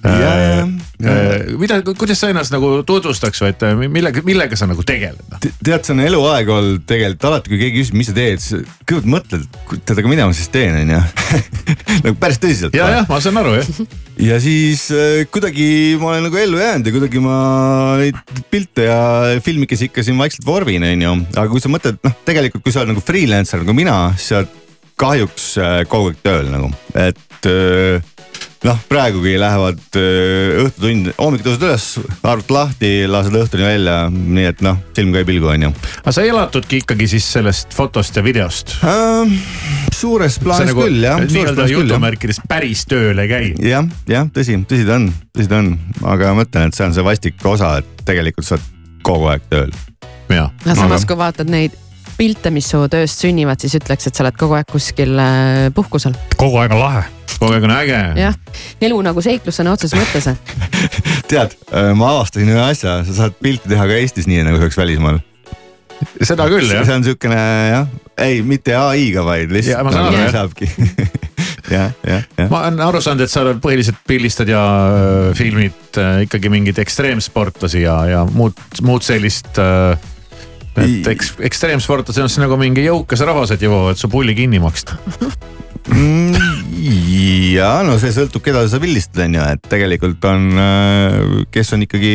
Äh, äh, mida, kuidas sa ennast nagu tutvustaks või et äh, millega, millega sa nagu tegeled? tead, see on eluaeg olnud tegelikult alati, kui keegi küsib, mis sa teed, siis kõigepealt mõtled, tead, aga mida ma siis teen, on ju. nagu päris tõsiselt. ja, jah, ma saan aru jah. ja siis kuidagi ma olen nagu ellu jäänud ja kuidagi ma neid pilte ja filmikesi ikka siin vaikselt vormin, on ju. aga kui sa mõtled, noh, tegelikult kui sa oled nagu freelancer nagu mina, siis sa oled kahjuks kogu aeg tööl nagu, et noh, praegugi lähevad äh, õhtutund, hommikul tõused üles, arvut lahti, lased õhtuni välja, nii et noh, silm ka ei pilgu, on ju. aga sa elatudki ikkagi siis sellest fotost ja videost äh,? suures plaanis nagu, küll jah. nii-öelda jutumärkides päris tööl ei käi. jah, jah, tõsi, tõsi ta on, tõsi ta on, aga ma mõtlen, et see on see vastik osa, et tegelikult sa oled kogu aeg tööl. jah. samas, kui vaatad neid pilte, mis su tööst sünnivad, siis ütleks, et sa oled kogu aeg kuskil äh, puhkusel. kogu aeg on lahe kogu aeg on äge. jah, elu nagu seiklus sõna otseses mõttes tead, äh, ma avastasin ühe asja, sa saad pilti teha ka Eestis nii nagu saaks välismaal. seda küll jah. see on siukene jah, ei mitte ai-ga, vaid lihtsalt. ma saan aru jah. saabki jah, jah, jah. ma olen aru saanud, et sa põhiliselt pildistad ja äh, filmid ikkagi mingeid ekstreemsportlasi ja, ja muud, muud sellist äh, et eks, ekstreemsportlasi on siis nagu mingi jõukas rahvas, et jõuavad su pulli kinni maksta mm, ja no see sõltub, keda sa pildistad, on ju, et tegelikult on, äh, kes on ikkagi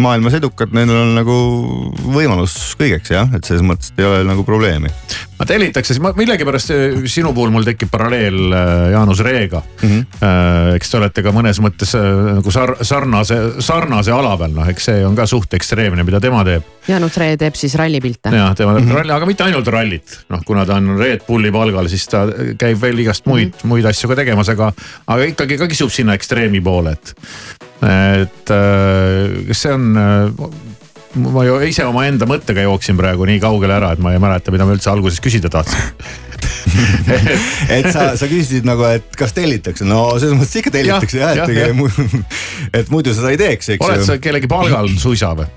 maailmas edukad, nendel on nagu võimalus kõigeks jah, et selles mõttes ei ole nagu probleemi. Ma tellitakse, siis ma millegipärast äh, sinu puhul mul tekib paralleel äh, Jaanus Reega mm. -hmm. eks te olete ka mõnes mõttes nagu sar, sarnase, sarnase ala peal, noh, eks see on ka suht ekstreemne, mida tema teeb. Jaanus Ree teeb siis rallipilte. jah, tema teeb mm -hmm. ralli, aga mitte ainult rallit, noh, kuna ta on Red Bulli palgal, siis ta käib veel igast muid mm, -hmm. muid asju ka tegemas, aga, aga ikkagi ka kisub sinna ekstreemi poole, et et äh, kas see on äh, ma ju ise omaenda mõttega jooksin praegu nii kaugele ära, et ma ei mäleta, mida ma üldse alguses küsida tahtsin et sa, sa küsisid nagu, et kas tellitakse, no selles mõttes ikka tellitakse jah ja, ja, et, et muidu seda ei teeks, eks ju. oled sa kellegi palgal suisa või?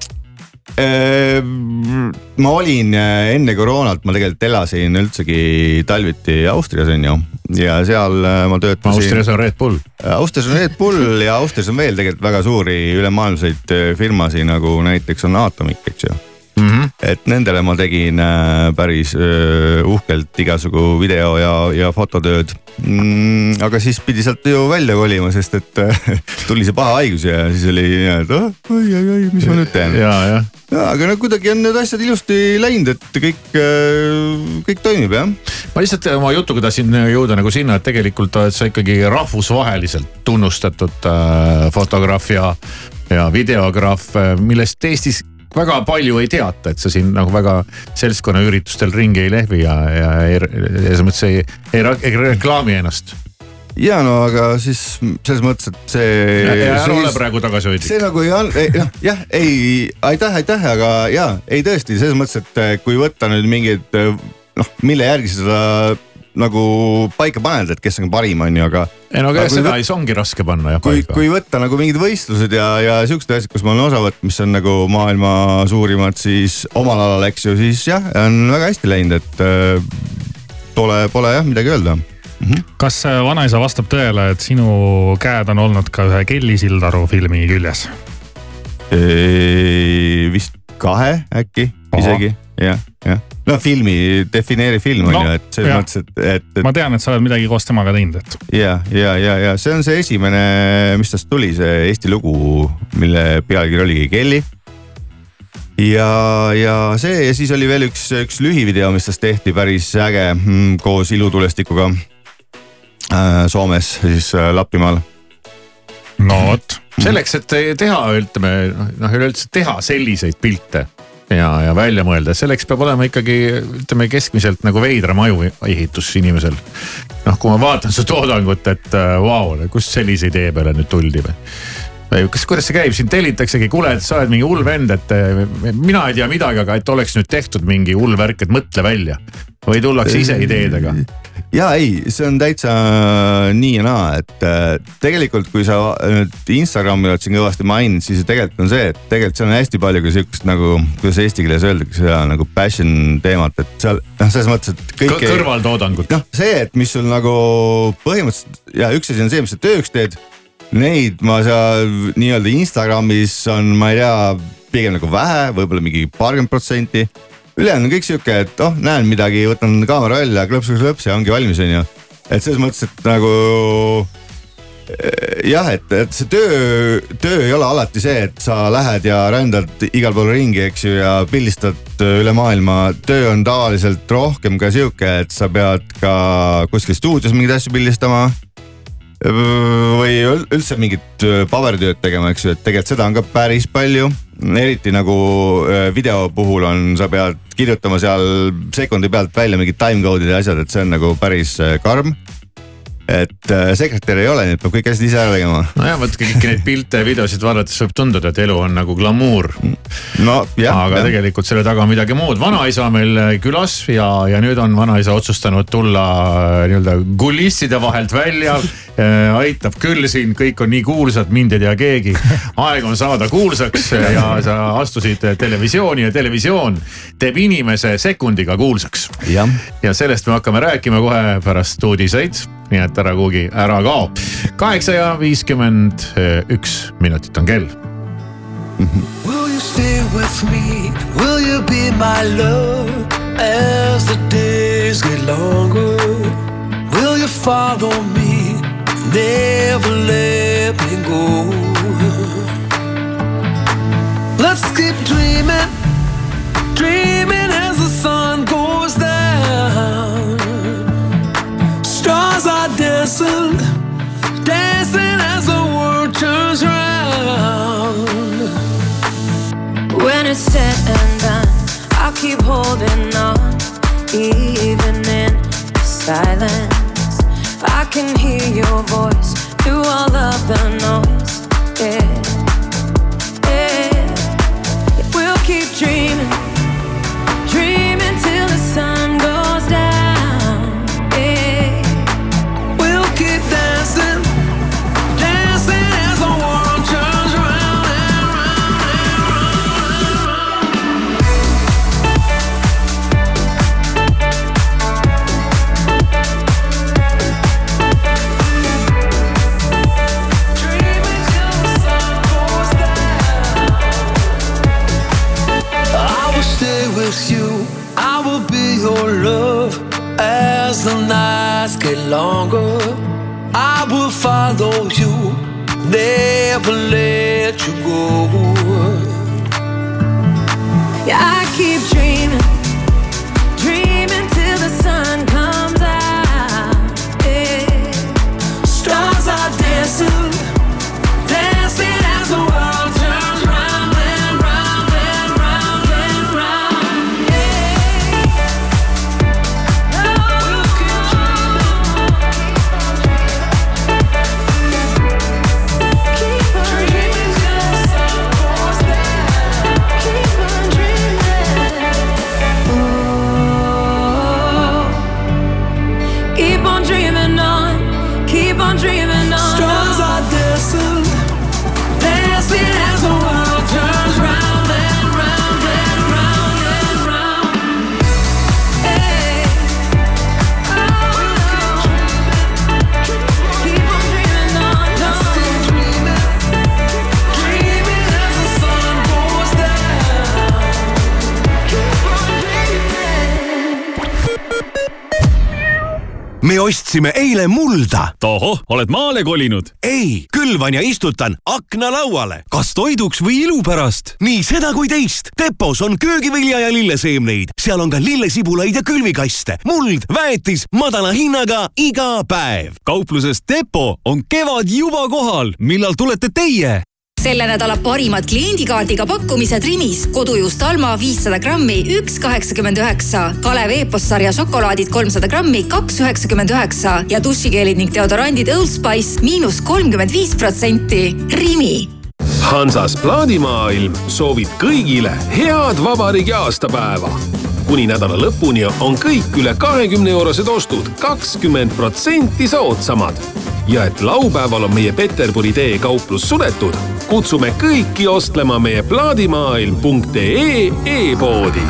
Ehm, ma olin äh, enne koroonat, ma tegelikult elasin üldsegi talviti Austrias on ju ja seal äh, ma töötasin. Austrias on Red Bull. Austrias on Red Bull ja Austrias on veel tegelikult väga suuri ülemaailmseid äh, firmasid nagu näiteks on Atomic, eks ju. Et nendele ma tegin päris uhkelt igasugu video ja, ja fototööd mm,. aga siis pidi sealt ju välja kolima, sest et tuli see paha haigus ja siis oli nii, et oh, oi, oi, oi, mis ma nüüd teen. ja, jah ja, aga no kuidagi on need asjad ilusti läinud, et kõik, kõik toimib jah. ma lihtsalt oma jutuga tahtsin jõuda nagu sinna, et tegelikult oled sa ikkagi rahvusvaheliselt tunnustatud äh, fotograaf ja, ja videograaf, millest Eestis väga palju ei teata, et sa siin nagu väga seltskonnaüritustel ringi ei lehvi ja, ja, ja selles mõttes ei, ei, ei reklaami ennast ja no aga siis selles mõttes, et see. ära ole praegu tagasihoidlik. see nagu ei olnud, noh jah, ei, aitäh, aitäh, aga ja ei tõesti selles mõttes, et kui võtta nüüd mingid noh, mille järgi seda nagu paika paned, et kes on parim, on ju, aga. ei no aga seda võt... ongi raske panna jah paika. kui, kui võtta nagu mingid võistlused ja, ja siuksed asjad, kus ma olen osa võtnud, mis on nagu maailma suurimad, siis omal alal, eks ju, siis jah, on väga hästi läinud, et äh, pole, pole jah midagi öelda mm. -hmm. kas äh, vanaisa vastab tõele, et sinu käed on olnud ka ühe Kelly Sildaru filmi küljes? vist kahe äkki Aha. isegi jah, jah. no filmi, defineeri film on no, ju, et selles mõttes, et, et, et. ma tean, et sa oled midagi koos temaga teinud, et. ja, ja, ja, ja see on see esimene, mis tast tuli, see Eesti lugu, mille pealkiri oligi Kelly ja, ja see ja siis oli veel üks, üks lühivideo, mis tast tehti päris äge mm, koos ilutulestikuga äh, Soomes, siis äh, Lapimaal. no vot. selleks, et teha, ütleme noh, üleüldse teha selliseid pilte ja, ja välja mõelda, selleks peab olema ikkagi ütleme keskmiselt nagu veidra majuehitus inimesel. noh, kui ma vaatan su toodangut, et äh, vau wow,, kust sellise idee peale nüüd tuldi või? Kas, kuidas see käib, sind tellitaksegi, kuule, et sa oled mingi hull vend, et äh, mina ei tea midagi, aga et oleks nüüd tehtud mingi hull värk, et mõtle välja. või tullakse ise ideedega? ja ei, see on täitsa nii ja naa, et äh, tegelikult, kui sa nüüd Instagrami oled siin kõvasti maininud, siis tegelikult on see, et tegelikult seal on hästi palju ka sihukest nagu, kuidas eesti keeles öeldakse seda nagu passion teemat, et seal noh, selles mõttes, et kõik. kõrvaltoodangut. noh, see, et mis sul nagu põhimõtteliselt ja üks asi on see, mis sa tööks teed. Neid ma seal nii-öelda Instagramis on, ma ei tea, pigem nagu vähe, võib-olla mingi paarkümmend protsenti ülejäänud on kõik sihuke, et oh, näen midagi, võtan kaamera välja, klõps-klõps ja ongi valmis, on ju. et selles mõttes, et nagu eh, jah, et, et see töö, töö ei ole alati see, et sa lähed ja rändad igal pool ringi, eks ju, ja pildistad üle maailma. töö on tavaliselt rohkem ka sihuke, et sa pead ka kuskil stuudios mingeid asju pildistama või üldse mingit pabertööd tegema, eks ju, et tegelikult seda on ka päris palju. Eriti nagu äh, video puhul on, sa pead kirjutama seal sekundi pealt välja mingid timecode'id ja asjad, et see on nagu päris äh, karm et äh, sekretäri ei ole, nii et peab kõik asjad ise ära tegema. nojah, vot kõiki neid pilte ja videosid vaadates võib tunduda, et elu on nagu glamuur. no aga jah. tegelikult selle taga on midagi muud, vanaisa on meil külas ja, ja nüüd on vanaisa otsustanud tulla äh, nii-öelda kulisside vahelt välja äh,. aitab küll siin, kõik on nii kuulsad, mind ei tea keegi. aeg on saada kuulsaks ja sa astusid televisiooni ja televisioon teeb inimese sekundiga kuulsaks. ja sellest me hakkame rääkima kohe pärast uudiseid nii et ära kuhugi ära kao. kaheksa ja viiskümmend üks minutit on kell. Will you stay with me? Will you be my love as the days get longer? Will you follow me? Never let me go. Let's keep dreaming, dreaming as the sun goes down. Stars are dancing, dancing as the world turns round. When it's said and done, I'll keep holding on, even in silence. I can hear your voice through all of the noise. Yeah, yeah. We'll keep dreaming, dreaming ostsime eile mulda. tohoh, oled maale kolinud? ei, külvan ja istutan aknalauale. kas toiduks või ilu pärast? nii seda kui teist. Depos on köögivilja ja lilleseemneid, seal on ka lillesibulaid ja külvikaste, muld, väetis madala hinnaga iga päev. kaupluses Depo on kevad juba kohal, millal tulete teie? Selle nädala parimad kliendikaardiga pakkumised Rimis. kodujuust Alma viissada grammi, üks kaheksakümmend üheksa. Kalev Eepos sarja šokolaadid kolmsada grammi, kaks üheksakümmend üheksa ja dušikeelid ning deodorandid Old Spice miinus kolmkümmend viis protsenti. Rimi Hansas plaadimaailm soovib kõigile head vabariigi aastapäeva. Kuni nädala lõpuni on kõik üle kahekümne eurosed ostud kakskümmend protsenti soodsamad. ja et laupäeval on meie Peterburi tee kauplus suletud, kutsume kõiki ostlema meie plaadimaailm.ee e-poodi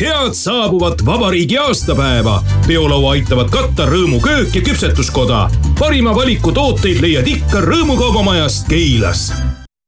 head saabuvat vabariigi aastapäeva. peolaua aitavad katta Rõõmuköök ja küpsetuskoda. parima valiku tooteid leiad ikka Rõõmukaubamajast Keilas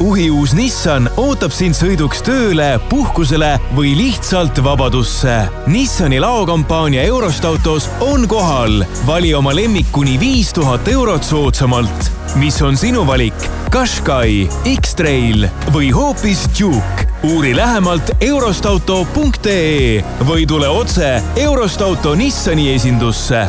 uhiuus Nissan ootab sind sõiduks tööle, puhkusele või lihtsalt vabadusse. Nissani laokampaania Eurost autos on kohal. vali oma lemmik kuni viis tuhat eurot soodsamalt. mis on sinu valik? Qashqai, X-Trail või hoopis Duke? uuri lähemalt eurostauto.ee või tule otse Eurost auto Nissani esindusse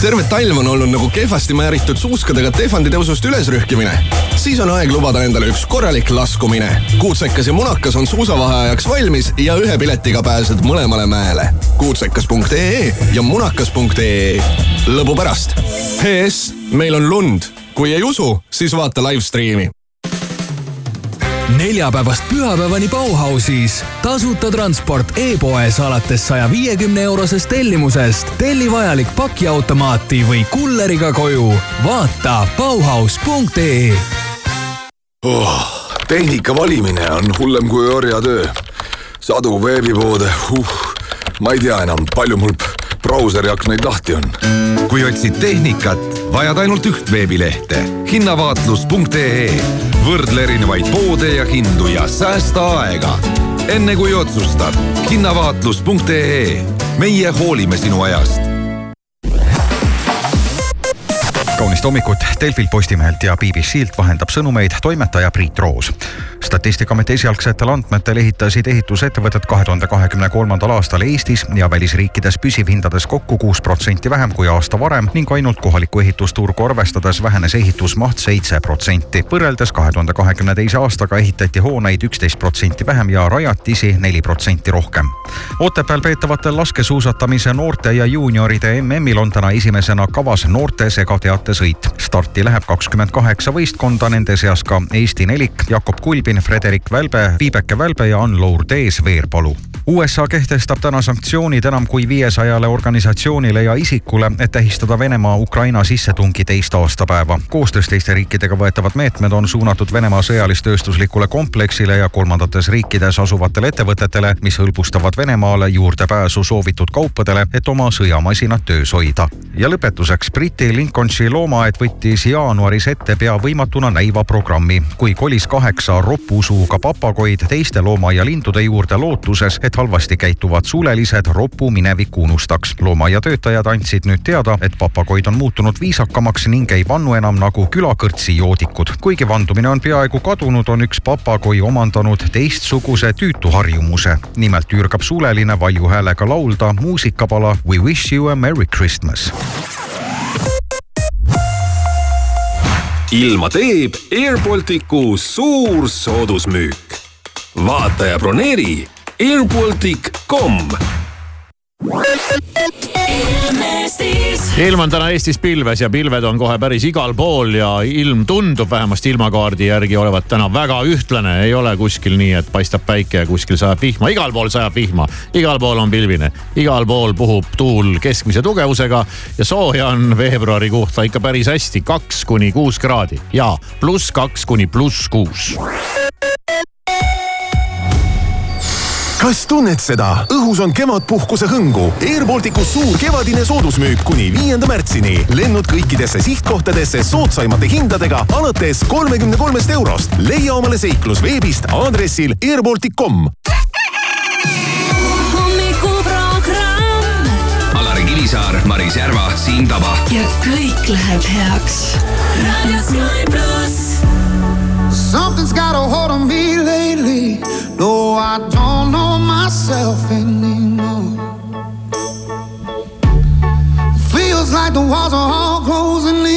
terve talv on olnud nagu kehvasti määritud suuskadega Tehvandi tõusust ülesrühkimine. siis on aeg lubada endale üks korralik laskumine. kuutsekas ja munakas on suusavaheajaks valmis ja ühe piletiga pääsed mõlemale mäele. kuutsekas.ee ja munakas.ee. lõbu pärast. PS, meil on lund. kui ei usu, siis vaata live stream'i neljapäevast pühapäevani Bauhausis. tasuta transport e-poes alates saja viiekümne eurosest tellimusest. telli vajalik pakiautomaati või kulleriga koju. vaata Bauhaus.ee oh,. tehnika valimine on hullem kui orjatöö. sadu veebipoode, uh, ma ei tea enam, palju mul brauseri aknaid lahti on. kui otsid tehnikat, vajad ainult üht veebilehte hinnavaatlus.ee. võrdle erinevaid poode ja hindu ja säästa aega. enne kui otsustad, hinnavaatlus.ee. meie hoolime sinu ajast kaunist hommikut Delfilt, Postimehelt ja BBC-lt vahendab sõnumeid toimetaja Priit Roos. statistikaameti esialgsetel andmetel ehitasid ehitusettevõtted kahe tuhande kahekümne kolmandal aastal Eestis ja välisriikides püsivhindades kokku kuus protsenti vähem kui aasta varem ning ainult kohalikku ehitusturgu arvestades vähenes ehitusmaht seitse protsenti. võrreldes kahe tuhande kahekümne teise aastaga ehitati hooneid üksteist protsenti vähem ja rajatisi neli protsenti rohkem. Otepääl peetavatel laskesuusatamise noorte ja juunioride MM-il on täna esimesena kavas noorte segateate sõit. starti läheb kakskümmend kaheksa võistkonda, nende seas ka Eesti nelik Jakob Kulbin, Frederik Välbe, Viibeke Välbe ja Ann-Lour Tees Veerpalu. USA kehtestab täna sanktsioonid enam kui viiesajale organisatsioonile ja isikule, et tähistada Venemaa Ukraina sissetungi teist aastapäeva. koostöös teiste riikidega võetavad meetmed on suunatud Venemaa sõjalis-tööstuslikule kompleksile ja kolmandates riikides asuvatele ettevõtetele, mis hõlbustavad Venemaale juurdepääsu soovitud kaupadele, et oma sõjamasinat töös hoida. ja lõpetuseks Briti Lincolnshire loomaaed võttis jaanuaris ette pea võimatuna näiva programmi, kui kolis kaheksa ropusuuga papagoid teiste loomaialindude juurde lootuses, et halvasti käituvad sulelised ropu minevikku unustaks. loomaaiatöötajad andsid nüüd teada, et papagoid on muutunud viisakamaks ning ei vannu enam nagu külakõrtsi joodikud. kuigi vandumine on peaaegu kadunud, on üks papagoi omandanud teistsuguse tüütu harjumuse. nimelt ürgab suleline valju häälega laulda muusikapala We wish you a merry Christmas ilma teeb Air Balticu suur soodusmüük. vaata ja broneeri airbaltic.com ilm on täna Eestis pilves ja pilved on kohe päris igal pool ja ilm tundub vähemasti ilmakaardi järgi olevat täna väga ühtlane. ei ole kuskil nii, et paistab päike ja kuskil sajab vihma, igal pool sajab vihma, igal pool on pilvine, igal pool puhub tuul keskmise tugevusega ja sooja on veebruari kohta ikka päris hästi, kaks kuni kuus kraadi. Ja pluss kaks kuni pluss kuus kas tunned seda? õhus on kevadpuhkuse hõngu. Airbalticus suur kevadine soodusmüük kuni viienda märtsini. lennud kõikidesse sihtkohtadesse soodsaimate hindadega alates kolmekümne kolmest eurost. leia omale seiklus veebist aadressil airbaltic.com. hommikuprogramm. Alari Kivisaar, Maris Järva, Siim Taba. ja kõik läheb heaks. Something's got a hold on me No, I don't know myself anymore. Feels like the walls are all closing in